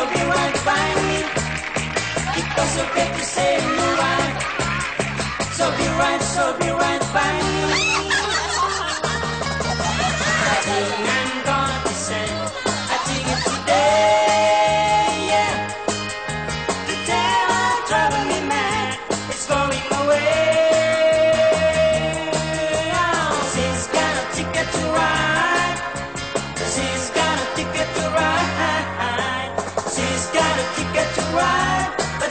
so be right by me.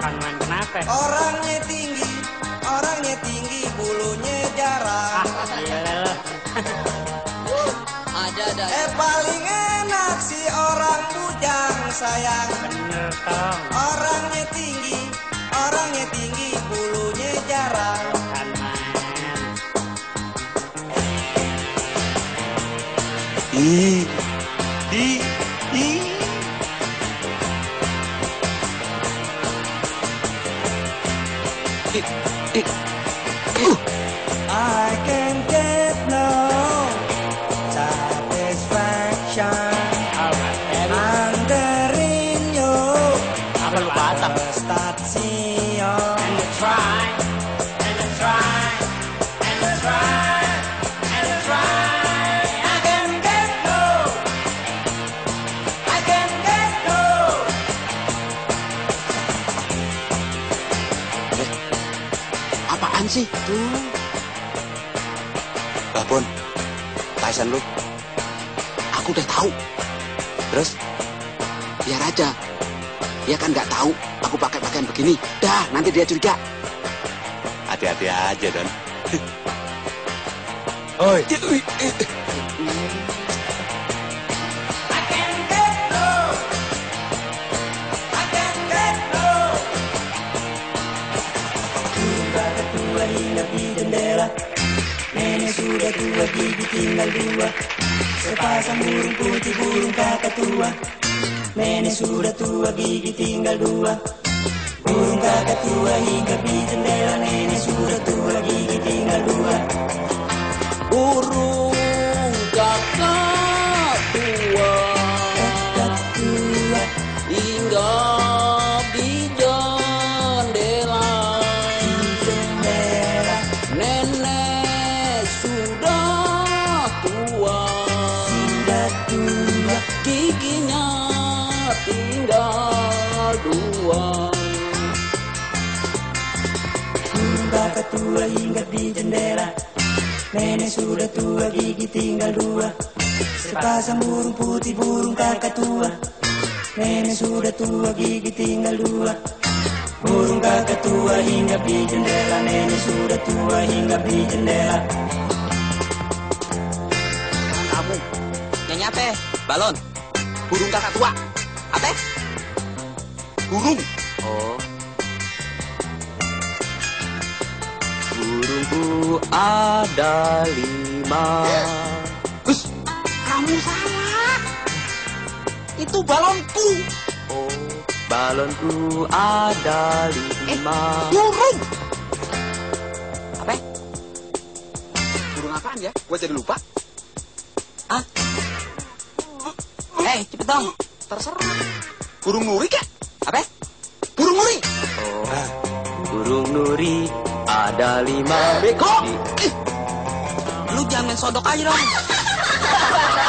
man kenapa? Orangnya tinggi, orangnya tinggi, bulunya jarang Ah gila. Ada ada. Eh paling enak si orang bujang sayang Bener tong, Orangnya tinggi, orangnya tinggi, bulunya jarang ih, Ih, ih. Apaan sih? Tuh. Babon, Tyson lu. Aku udah tahu. Terus, biar aja. Dia kan nggak tahu aku pakai pakaian begini. Dah, nanti dia curiga. Hati-hati aja, Don. Oi. Hinggap di jendela Nenek sudah tua gigi tinggal dua. Sepasang burung putih burung kakak tua. Nenek sudah tua gigi tinggal dua. Burung kakak tua hinggap di jendela Nenek sudah tua gigi tinggal dua tinggal dua. Burung kakak tua hinggap di jendela Nenek sudah tua gigi tinggal dua Sepasang burung putih burung kakak tua Nenek sudah tua gigi tinggal dua Burung kakak tua hinggap di jendela Nenek sudah tua hinggap di jendela Kamu nyanyi apa? Balon. Burung kakak tua. Apa? Burung. Oh. Burungku ada lima. Hus, kamu salah. Itu balonku. Oh, balonku ada lima. burung. Apa? Burung apaan ya? Gua jadi lupa. Ah, eh cepet dong. Terserah. Burung nuri kek? Apa? Burung nuri. Oh. Burung nuri ada lima. Beko. Lu jangan sodok aja dong.